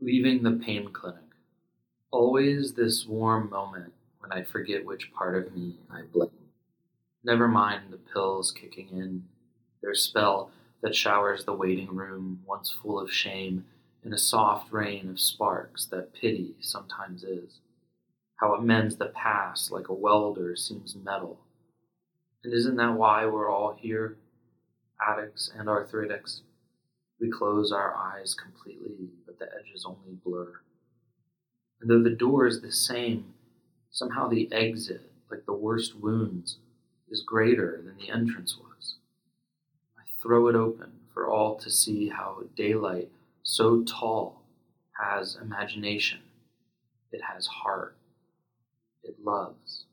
Leaving the pain clinic. Always this warm moment when I forget which part of me I blame. Never mind the pills kicking in, their spell that showers the waiting room once full of shame in a soft rain of sparks that pity sometimes is. How it mends the past like a welder seams metal. And isn't that why we're all here? Addicts and arthritics. We close our eyes completely, the edges only blur. And though the door is the same, somehow the exit, like the worst wounds, is greater than the entrance was. I throw it open for all to see how daylight, so tall, has imagination, it has heart, it loves.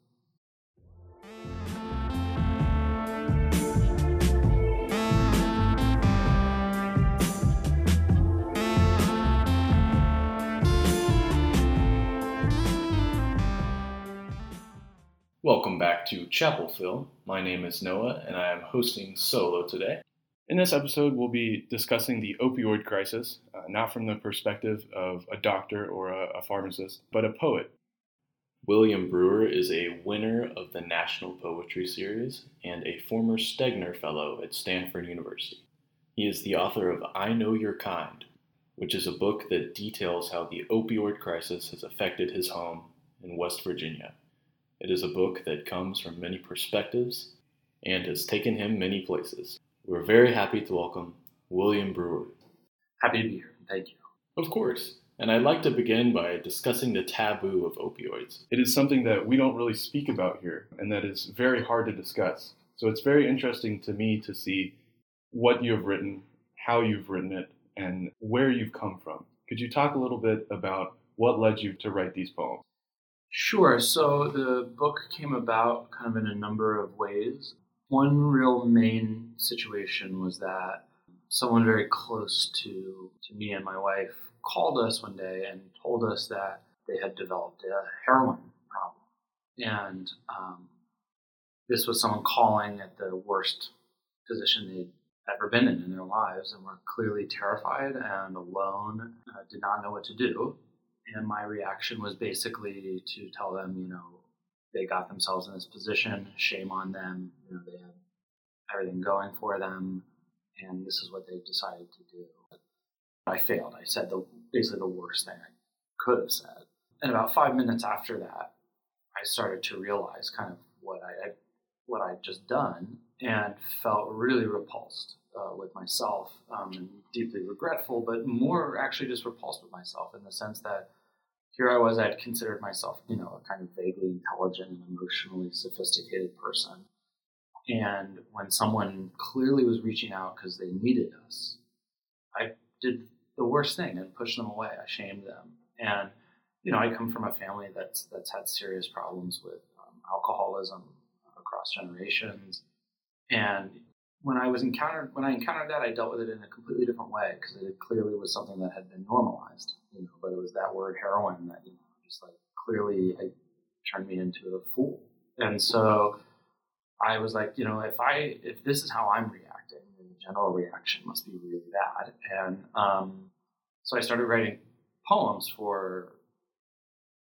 Welcome back to Chapel Phil. My name is Noah, and I am hosting solo today. In this episode, we'll be discussing the opioid crisis, uh, not from the perspective of a doctor or a, a pharmacist, but a poet. William Brewer is a winner of the National Poetry Series and a former Stegner Fellow at Stanford University. He is the author of I Know Your Kind, which is a book that details how the opioid crisis has affected his home in West Virginia. It is a book that comes from many perspectives and has taken him many places. We're very happy to welcome William Brewer. Happy to be here. Thank you. Of course. And I'd like to begin by discussing the taboo of opioids. It is something that we don't really speak about here, and that is very hard to discuss. So it's very interesting to me to see what you have written, how you've written it, and where you've come from. Could you talk a little bit about what led you to write these poems? Sure. So the book came about kind of in a number of ways. One real main situation was that someone very close to, to me and my wife called us one day and told us that they had developed a heroin problem. And um, this was someone calling at the worst position they'd ever been in in their lives and were clearly terrified and alone, uh, did not know what to do. And my reaction was basically to tell them, you know, they got themselves in this position, shame on them, you know, they had everything going for them, and this is what they decided to do. I failed. I said the basically the worst thing I could have said. And about five minutes after that, I started to realize kind of what I what I'd just done, and felt really repulsed uh, with myself um, deeply regretful, but more actually just repulsed with myself in the sense that here I was, I'd considered myself, you know, a kind of vaguely intelligent and emotionally sophisticated person. And when someone clearly was reaching out because they needed us, I did the worst thing and pushed them away. I shamed them. And, you know, I come from a family that's, that's had serious problems with um, alcoholism across generations. And when I was encountered when I encountered that, I dealt with it in a completely different way because it clearly was something that had been normalized, you know. But it was that word heroin that you know just like clearly turned me into a fool, and so I was like, you know, if I if this is how I'm reacting, then the general reaction must be really bad, and um, so I started writing poems for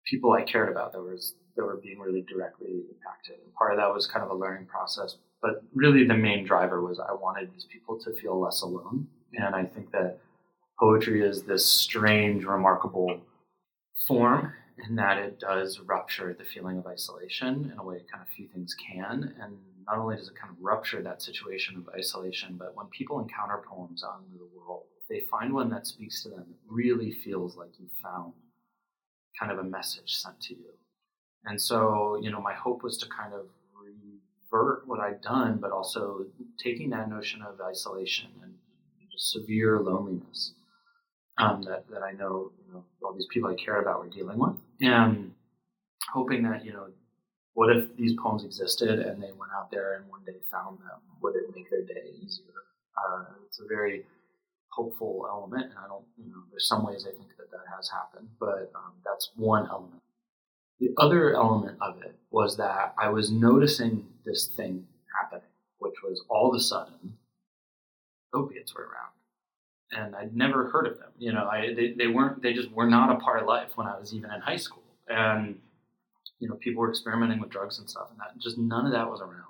people I cared about that was that were being really directly impacted, and part of that was kind of a learning process but really, the main driver was I wanted these people to feel less alone. And I think that poetry is this strange, remarkable form in that it does rupture the feeling of isolation in a way kind of few things can. And not only does it kind of rupture that situation of isolation, but when people encounter poems out in the world, they find one that speaks to them, it really feels like you found kind of a message sent to you. And so, you know, my hope was to kind of subvert what I'd done, but also taking that notion of isolation and just severe loneliness um, that, that I know, you know all these people I care about were dealing with, and hoping that you know what if these poems existed and they went out there and one day found them? Would it make their day easier? Uh, it's a very hopeful element, and I don't, you know, there's some ways I think that that has happened, but um, that's one element. The other element of it was that I was noticing this thing happening, which was all of a sudden opiates were around. and I'd never heard of them. You know, I they, they weren't they just were not a part of life when I was even in high school, and you know, people were experimenting with drugs and stuff, and that just none of that was around.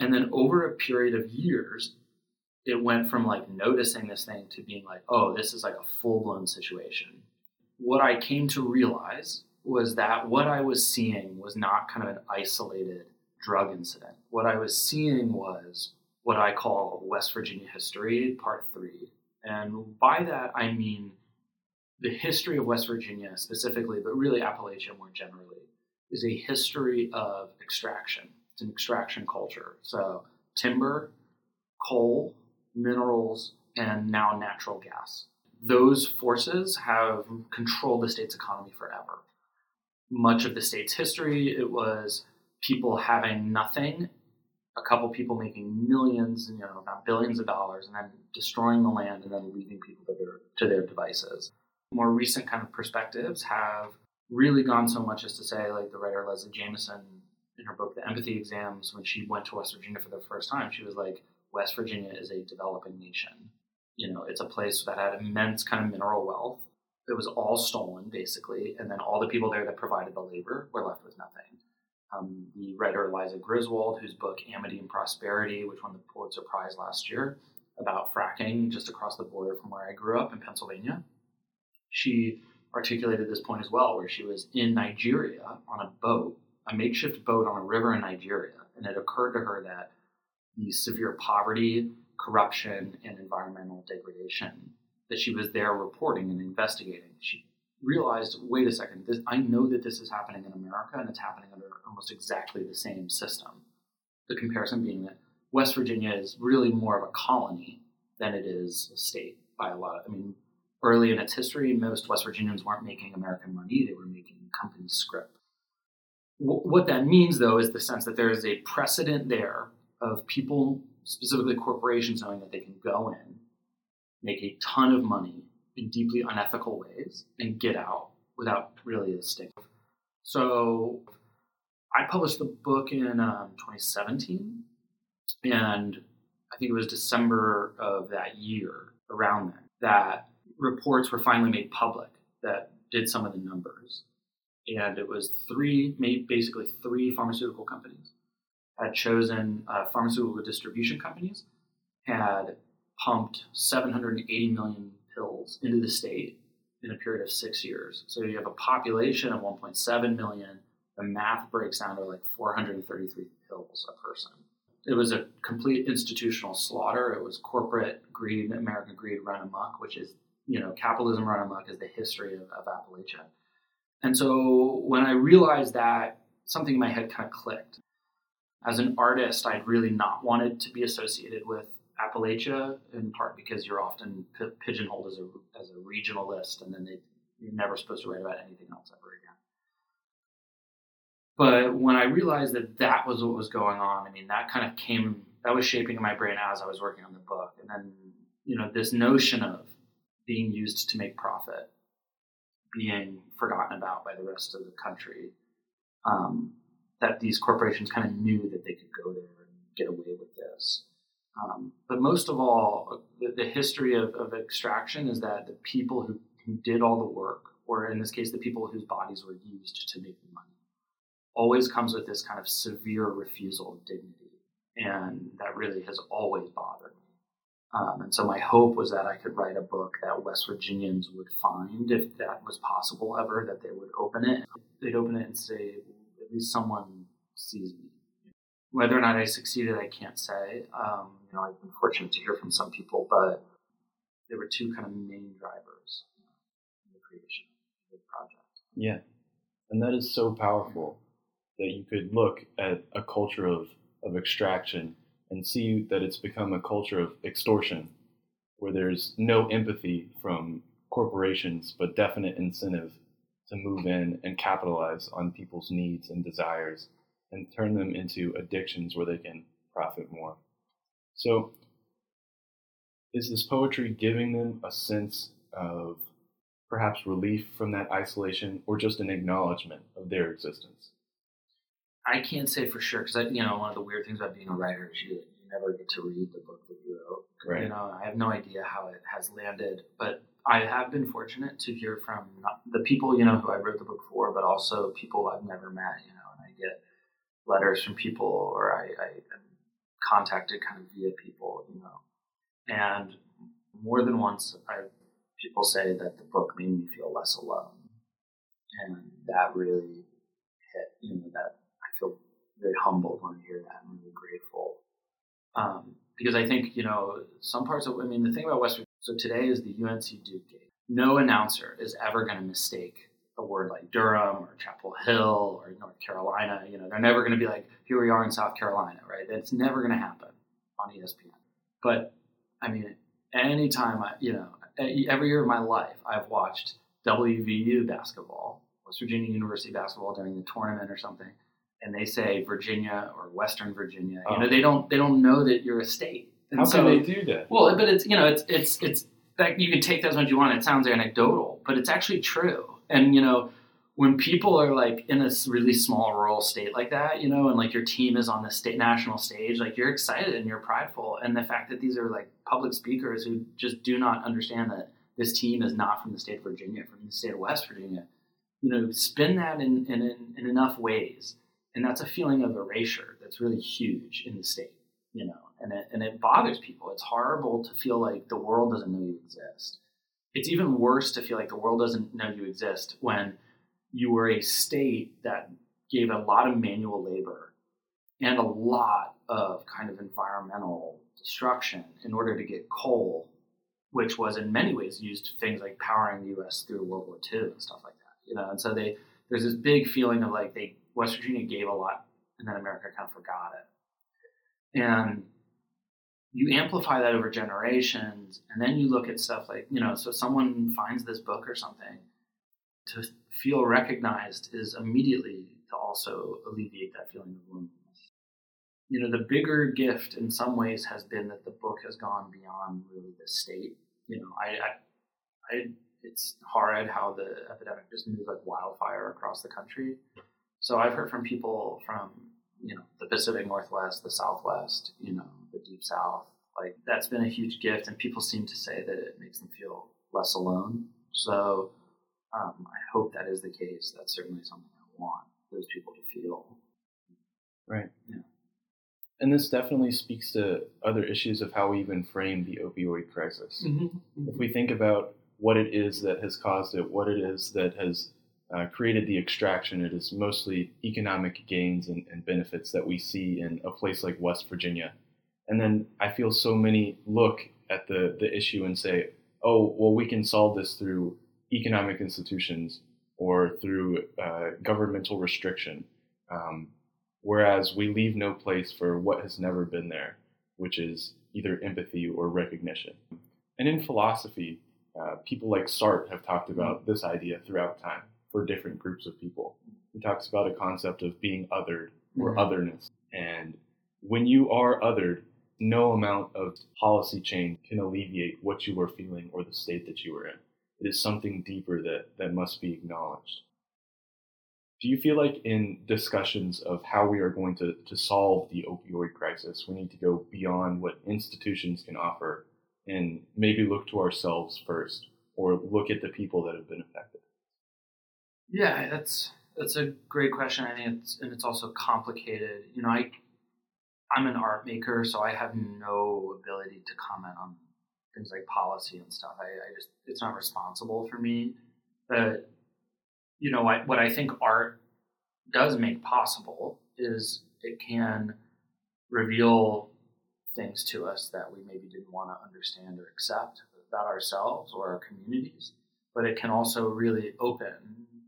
And then over a period of years, it went from like noticing this thing to being like, oh, this is like a full blown situation. What I came to realize was that what I was seeing was not kind of an isolated drug incident. What I was seeing was what I call West Virginia history, part three. And by that, I mean the history of West Virginia specifically, but really Appalachia more generally, is a history of extraction. It's an extraction culture. So, timber, coal, minerals, and now natural gas. Those forces have controlled the state's economy forever. Much of the state's history, it was people having nothing, a couple people making millions, you know, not billions of dollars, and then destroying the land and then leaving people to their, to their devices. More recent kind of perspectives have really gone so much as to say, like the writer Leslie Jamison in her book, The Empathy Exams, when she went to West Virginia for the first time, she was like, West Virginia is a developing nation. You know, it's a place that had immense kind of mineral wealth. It was all stolen, basically, and then all the people there that provided the labor were left with nothing. Um, the writer Eliza Griswold, whose book Amity and Prosperity, which won the Pulitzer Prize last year, about fracking just across the border from where I grew up in Pennsylvania, she articulated this point as well, where she was in Nigeria on a boat, a makeshift boat on a river in Nigeria, and it occurred to her that the severe poverty, corruption, and environmental degradation that she was there reporting and investigating. She realized, wait a second, this, I know that this is happening in America and it's happening under almost exactly the same system. The comparison being that West Virginia is really more of a colony than it is a state by a lot. Of, I mean, early in its history, most West Virginians weren't making American money, they were making company script. what that means, though, is the sense that there is a precedent there of people, specifically corporations, knowing that they can go in, make a ton of money in deeply unethical ways, and get out without really a stink. So I published the book in um, 2017, and I think it was December of that year, around then, that reports were finally made public that did some of the numbers. And it was three, basically three pharmaceutical companies had chosen uh, pharmaceutical distribution companies, had pumped 780 million pills into the state in a period of six years. So you have a population of 1.7 million. The math breaks down to like 433 pills a person. It was a complete institutional slaughter. It was corporate greed, American greed run amok, which is, you know, capitalism run amok is the history of, of Appalachia. And so when I realized that, something in my head kind of clicked as an artist, I'd really not wanted to be associated with Appalachia, in part because you're often p- pigeonholed as a as a regionalist, and then they, you're never supposed to write about anything else ever again. But when I realized that that was what was going on, I mean, that kind of came that was shaping in my brain as I was working on the book, and then you know this notion of being used to make profit, being forgotten about by the rest of the country. Um, that these corporations kind of knew that they could go there and get away with this. Um, but most of all, the, the history of, of, extraction is that the people who, who did all the work, or in this case, the people whose bodies were used to make the money, always comes with this kind of severe refusal of dignity. And that really has always bothered me. Um, and so my hope was that I could write a book that West Virginians would find, if that was possible ever, that they would open it. They'd open it and say, at least someone sees me. Whether or not I succeeded, I can't say. Um, you know, I've been fortunate to hear from some people, but there were two kind of main drivers in the creation of the project. Yeah, and that is so powerful that you could look at a culture of, of extraction and see that it's become a culture of extortion, where there's no empathy from corporations, but definite incentive to move in and capitalize on people's needs and desires and turn them into addictions where they can profit more. So, is this poetry giving them a sense of perhaps relief from that isolation or just an acknowledgement of their existence? I can't say for sure because you know one of the weird things about being a writer is you, you never get to read the book that you wrote. Right. You know, I have no idea how it has landed, but I have been fortunate to hear from not the people you know who I wrote the book for, but also people I've never met. You know, and I get letters from people, or I, I am contacted kind of via people. You know, and more than once, I people say that the book made me feel less alone, and that really hit. You know, that I feel very humbled when I hear that. I'm really grateful. Um, because I think, you know, some parts of, I mean, the thing about West so today is the UNC Duke game. No announcer is ever going to mistake a word like Durham or Chapel Hill or North Carolina. You know, they're never going to be like, here we are in South Carolina, right? That's never going to happen on ESPN. But I mean, anytime I, you know, every year of my life, I've watched WVU basketball, West Virginia University basketball during the tournament or something and they say Virginia or Western Virginia, you know, Oh. they don't they don't know that you're a state. And How so, can they do that? Well, but it's you know it's it's it's that you can take that as much as you want. It sounds anecdotal, but it's actually true. And you know, when people are like in a really small rural state like that, you know, and like your team is on the state national stage, like you're excited and you're prideful. And the fact that these are like public speakers who just do not understand that this team is not from the state of Virginia, from the state of West Virginia, you know, spin that in in, in, in enough ways, and that's a feeling of erasure that's really huge in the state, you know, and it and it bothers people. It's horrible to feel like the world doesn't know you exist. It's even worse to feel like the world doesn't know you exist when you were a state that gave a lot of manual labor and a lot of kind of environmental destruction in order to get coal, which was in many ways used to things like powering the U.S. through World War II and stuff like that. You know, and so they there's this big feeling of like they West Virginia gave a lot and then America kind of forgot it, and you amplify that over generations, and then you look at stuff like you know, so someone finds this book or something to feel recognized is immediately to also alleviate that feeling of loneliness. You know, the bigger gift in some ways has been that the book has gone beyond really the state. You know, I, I, I it's horrid how the epidemic just moved like wildfire across the country. So I've heard from people from you know the Pacific Northwest, the Southwest, you know Deep South. Like that's been a huge gift, and people seem to say that it makes them feel less alone. So um, I hope that is the case. That's certainly something I want those people to feel. Right. Yeah. And this definitely speaks to other issues of how we even frame the opioid crisis. Mm-hmm. If we think about what it is that has caused it, what it is that has uh, created the extraction, it is mostly economic gains and, and benefits that we see in a place like West Virginia. And then I feel so many look at the, the issue and say, oh, well, we can solve this through economic institutions or through uh, governmental restriction. Um, whereas we leave no place for what has never been there, which is either empathy or recognition. And in philosophy, uh, people like Sartre have talked about this idea throughout time for different groups of people. He talks about a concept of being othered or Mhm. otherness. And when you are othered, no amount of policy change can alleviate what you were feeling or the state that you were in. It is something deeper that, that must be acknowledged. Do you feel like in discussions of how we are going to, to solve the opioid crisis, we need to go beyond what institutions can offer and maybe look to ourselves first or look at the people that have been affected? Yeah, that's that's a great question. I think it's and it's also complicated. You know, I I'm an art maker, so I have no ability to comment on things like policy and stuff. I, I just it's not responsible for me. But you know, I, what I think art does make possible is it can reveal things to us that we maybe didn't want to understand or accept about ourselves or our communities. But it can also really open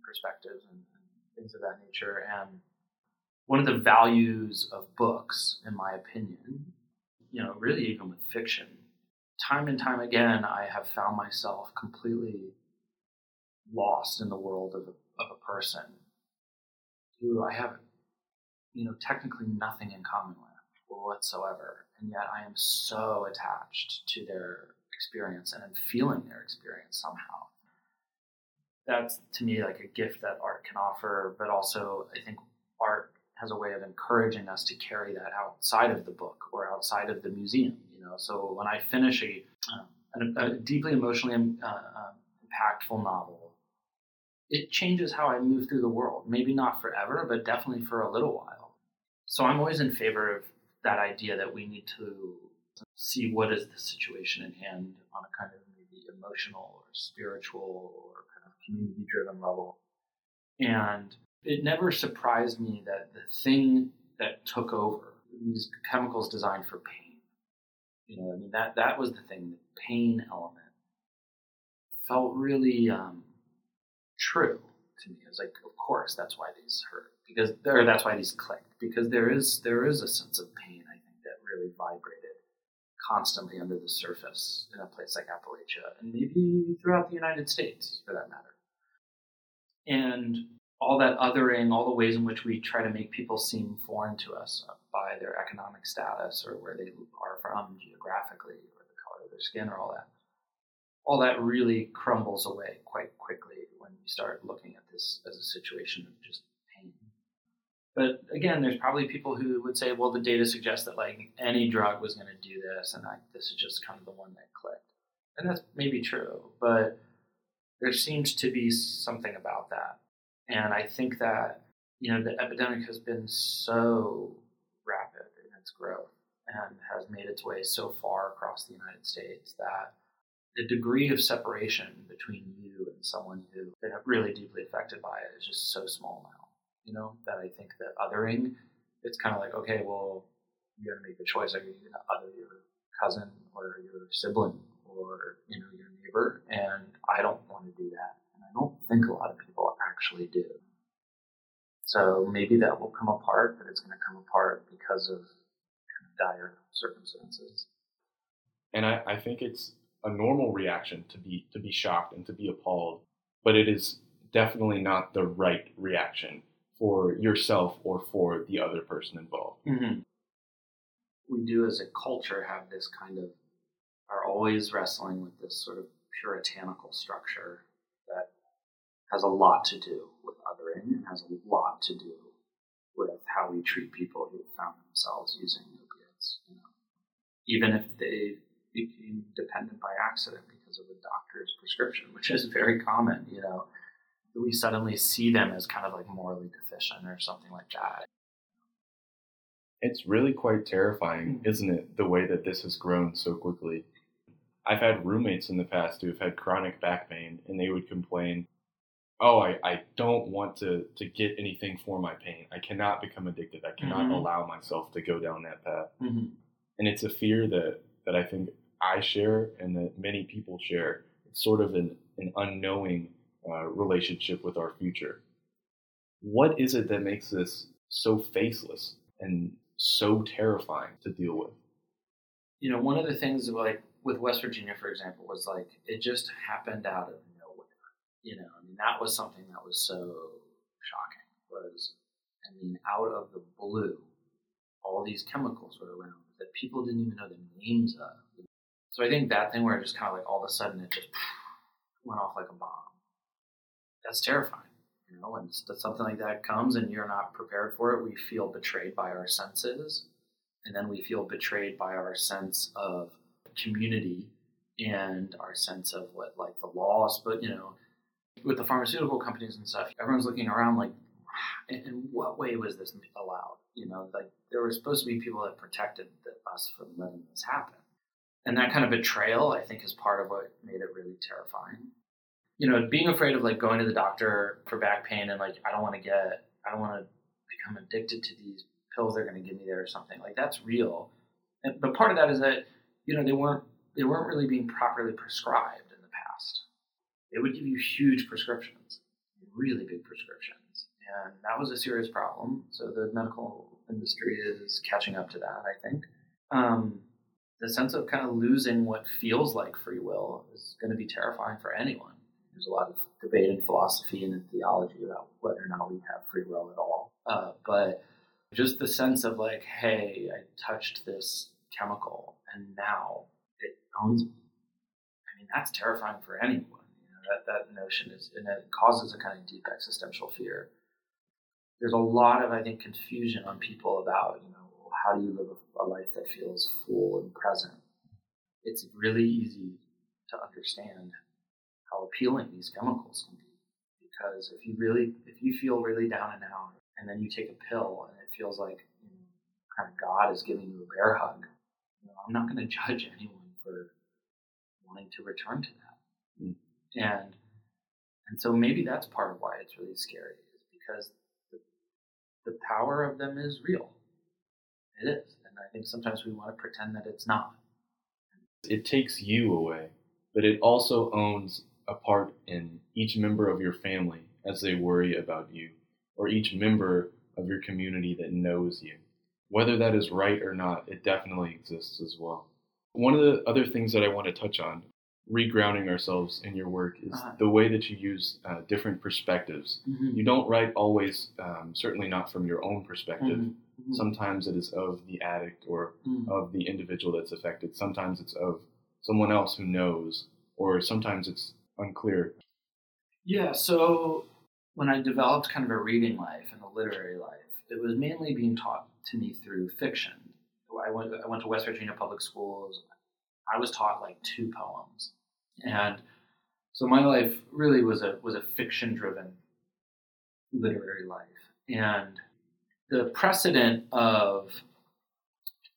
perspectives and, and things of that nature. And one of the values of books, in my opinion, you know, really even with fiction, time and time again, I have found myself completely lost in the world of a, of a person who I have, you know, technically nothing in common with whatsoever. And yet I am so attached to their experience and I'm feeling their experience somehow. That's to me like a gift that art can offer, but also I think art has a way of encouraging us to carry that outside of the book or outside of the museum. You know, so when I finish a, uh, a, deeply emotionally uh, uh, impactful novel, it changes how I move through the world. Maybe not forever, but definitely for a little while. So I'm always in favor of that idea that we need to see what is the situation in hand on a kind of maybe emotional or spiritual or kind of community driven level. And it never surprised me that the thing that took over these chemicals designed for pain, you know, I mean that that was the thing, the pain element felt really um, true to me. It was like, of course, that's why these hurt because, or that's why these clicked because there is there is a sense of pain. I think that really vibrated constantly under the surface in a place like Appalachia and maybe throughout the United States for that matter. And all that othering, all the ways in which we try to make people seem foreign to us by their economic status or where they are from geographically or the color of their skin or all that, all that really crumbles away quite quickly when you start looking at this as a situation of just pain. But again, there's probably people who would say, well, the data suggests that like any drug was going to do this, and this is just kind of the one that clicked. And that's maybe true, but there seems to be something about that. And I think that, you know, the epidemic has been so rapid in its growth and has made its way so far across the United States that the degree of separation between you and someone who's been really deeply affected by it is just so small now. You know, that I think that othering, it's kind of like, okay, well, you got to make the choice. Are you going to other your cousin or your sibling or, you know, your neighbor? And I don't want to do that. And I don't think a lot of people actually do. So maybe that will come apart, but it's going to come apart because of kind of dire circumstances. And I, I think it's a normal reaction to be to be shocked and to be appalled, but it is definitely not the right reaction for yourself or for the other person involved. Mm-hmm. We do, as a culture, have this kind of are always wrestling with this sort of puritanical structure has a lot to do with othering and has a lot to do with how we treat people who found themselves using opiates. You know, even if they became dependent by accident because of a doctor's prescription, which is very common. You know, we suddenly see them as kind of like morally deficient or something like that. It's really quite terrifying, hmm. isn't it, the way that this has grown so quickly? I've had roommates in the past who have had chronic back pain, and they would complain, "Oh, I, I don't want to to get anything for my pain. I cannot become addicted. I cannot mm-hmm. allow myself to go down that path." Mm-hmm. And it's a fear that that I think I share and that many people share. It's sort of an, an unknowing uh, relationship with our future. What is it that makes this so faceless and so terrifying to deal with? You know, one of the things like with West Virginia, for example, was like it just happened out of. You know, I mean, that was something that was so shocking. Was I mean, out of the blue, all these chemicals were around that people didn't even know the names of. So I think that thing where it just kind of like all of a sudden it just went off like a bomb. That's terrifying. You know, when something like that comes and you're not prepared for it, we feel betrayed by our senses. And then we feel betrayed by our sense of community and our sense of what, like the laws. But, you know, with the pharmaceutical companies and stuff, everyone's looking around like, in what way was this allowed? You know, like there were supposed to be people that protected us from letting this happen. And that kind of betrayal i think is part of what made it really terrifying. You know being afraid of like going to the doctor for back pain and like i don't want to get i don't want to become addicted to these pills they're going to give me there or something like that's real. And, but part of that is that you know they weren't they weren't really being properly prescribed they would give you huge prescriptions really big prescriptions and that was a serious problem so the medical industry is catching up to that i think um, the sense of kind of losing what feels like free will is going to be terrifying for anyone. There's a lot of debate in philosophy and in theology about whether or not we have free will at all. Uh, but just the sense of like, hey, I touched this chemical and now it owns me. I mean, that's terrifying for anyone. That, that notion is, and it causes a kind of deep existential fear. there's a lot of I think confusion on people about you know how do you live a life that feels full and present. It's really easy to understand how appealing these chemicals can be because if you really if you feel really down and out and then you take a pill and it feels like you know, kind of God is giving you a bear hug, you know, I'm not going to judge anyone for wanting to return to that. And and so maybe that's part of why it's really scary is because the, the power of them is real. It is. And I think sometimes we want to pretend that it's not. It takes you away, but it also owns a part in each member of your family as they worry about you, or each member of your community that knows you. Whether that is right or not, it definitely exists as well. One of the other things that I want to touch on, regrounding ourselves in your work, is uh-huh. the way that you use uh, different perspectives. Mm-hmm. You don't write always, um, certainly not from your own perspective. Mm-hmm. Mm-hmm. Sometimes it is of the addict or mm. of the individual that's affected. Sometimes it's of someone else who knows, or sometimes it's unclear. Yeah, so when I developed kind of a reading life and a literary life, it was mainly being taught to me through fiction. I went, I went to West Virginia public schools. I was taught like two poems, and so my life really was a was a fiction driven literary life. And the precedent of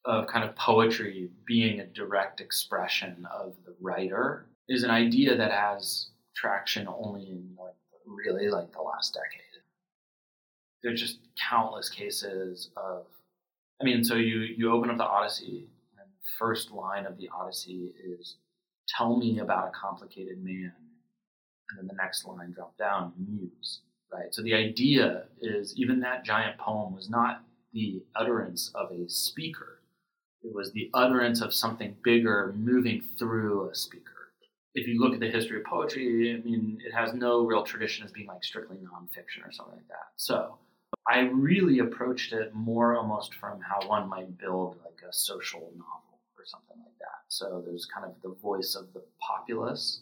of kind of poetry being a direct expression of the writer is an idea that has traction only in like really like the last decade. There's just countless cases of I mean, so you you open up the Odyssey first line of the Odyssey is tell me about a complicated man. And then the next line drop down, muse. Right. So the idea is even that giant poem was not the utterance of a speaker. It was the utterance of something bigger moving through a speaker if you look at the history of poetry, I mean, it has no real tradition as being like strictly nonfiction or something like that. So I really approached it more almost from how one might build like a social novel something like that. So there's kind of the voice of the populace.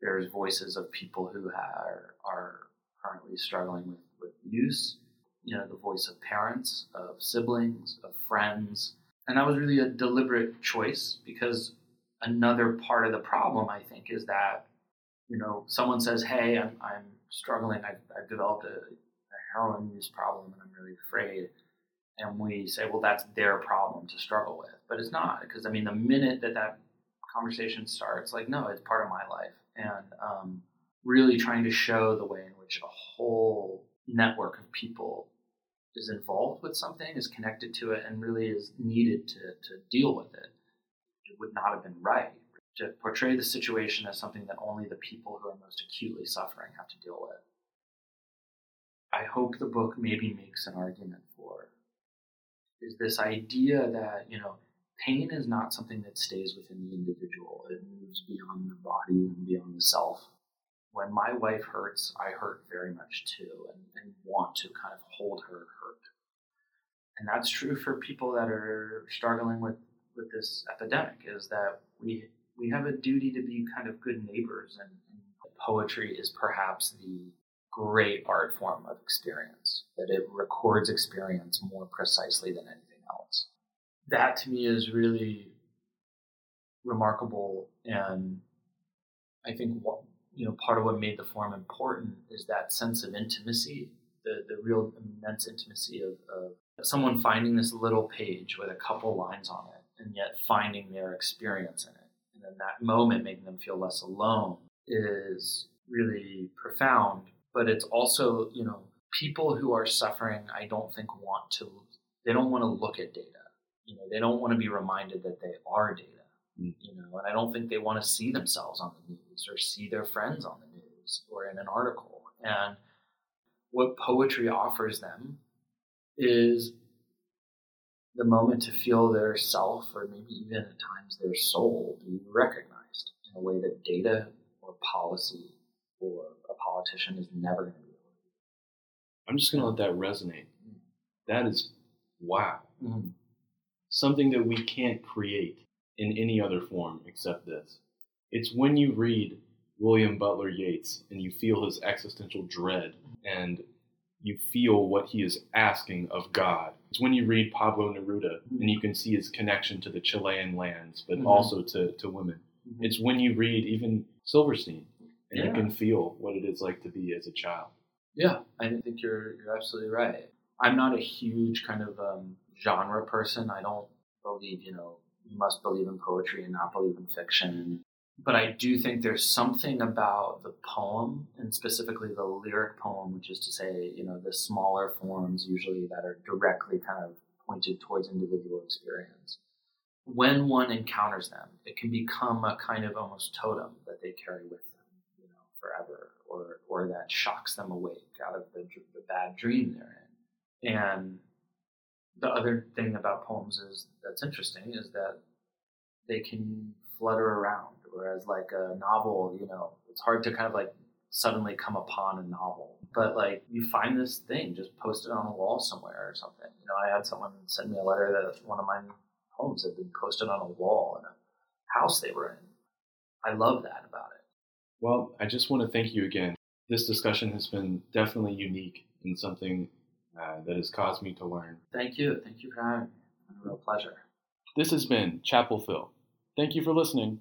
There's voices of people who are, are currently struggling with, with use. You know, the voice of parents, of siblings, of friends. And that was really a deliberate choice because another part of the problem, I think, is that you know someone says, "Hey, I'm, I'm struggling. I've, I've developed a, a heroin use problem, and I'm really afraid." And we say, "Well, that's their problem to struggle with," but it's not because I mean, the minute that that conversation starts, like, no, it's part of my life, and um, really trying to show the way in which a whole network of people is involved with something, is connected to it, and really is needed to, to deal with it it would not have been right to portray the situation as something that only the people who are most acutely suffering have to deal with. I hope the book maybe makes an argument for is this idea that, you know, pain is not something that stays within the individual. It moves beyond the body and beyond the self. When my wife hurts, I hurt very much too and, and want to kind of hold her hurt. And that's true for people that are struggling with with this epidemic is that we we have a duty to be kind of good neighbors, and, and poetry is perhaps the great art form of experience. That it records experience more precisely than anything. That to me is really remarkable, and I think what you know part of what made the form important is that sense of intimacy, the the real immense intimacy of, of someone finding this little page with a couple lines on it and yet finding their experience in it. And in that moment, making them feel less alone is really profound. But it's also, you know, people who are suffering, I don't think want to, they don't want to look at data. You know, they don't want to be reminded that they are data. Mm. You know, and I don't think they want to see themselves on the news or see their friends on the news or in an article. And what poetry offers them is the moment to feel their self or maybe even at times their soul be recognized in a way that data or policy or a politician is never going to be able to do. I'm just going to let that resonate. Mm-hmm. That is wow. Mm-hmm. Something that we can't create in any other form except this. It's when you read William Butler Yeats and you feel his existential dread and you feel what he is asking of God. It's when you read Pablo Neruda and you can see his connection to the Chilean lands, but Mhm. also to, to women. It's when you read even Silverstein and you can feel what it is like to be as a child. Yeah, I think you're you're absolutely right. I'm not a huge kind of um, genre person. I don't believe you know you must believe in poetry and not believe in fiction. But I do think there's something about the poem and specifically the lyric poem, which is to say, you know, the smaller forms usually that are directly kind of pointed towards individual experience. When one encounters them, it can become a kind of almost totem that they carry with them, you know, forever, or or that shocks them awake out of the, the bad dream they're in. And the other thing about poems is that's interesting is that they can flutter around, whereas like a novel, you know, it's hard to kind of like suddenly come upon a novel. But like you find this thing just posted on a wall somewhere or something. You know, I had someone send me a letter that one of my poems had been posted on a wall in a house they were in. I love that about it. Well, I just want to thank you again. This discussion has been definitely unique and something uh, that has caused me to learn. Thank you. Thank you for having me. It's been a real pleasure. This has been Chapel Phil. Thank you for listening.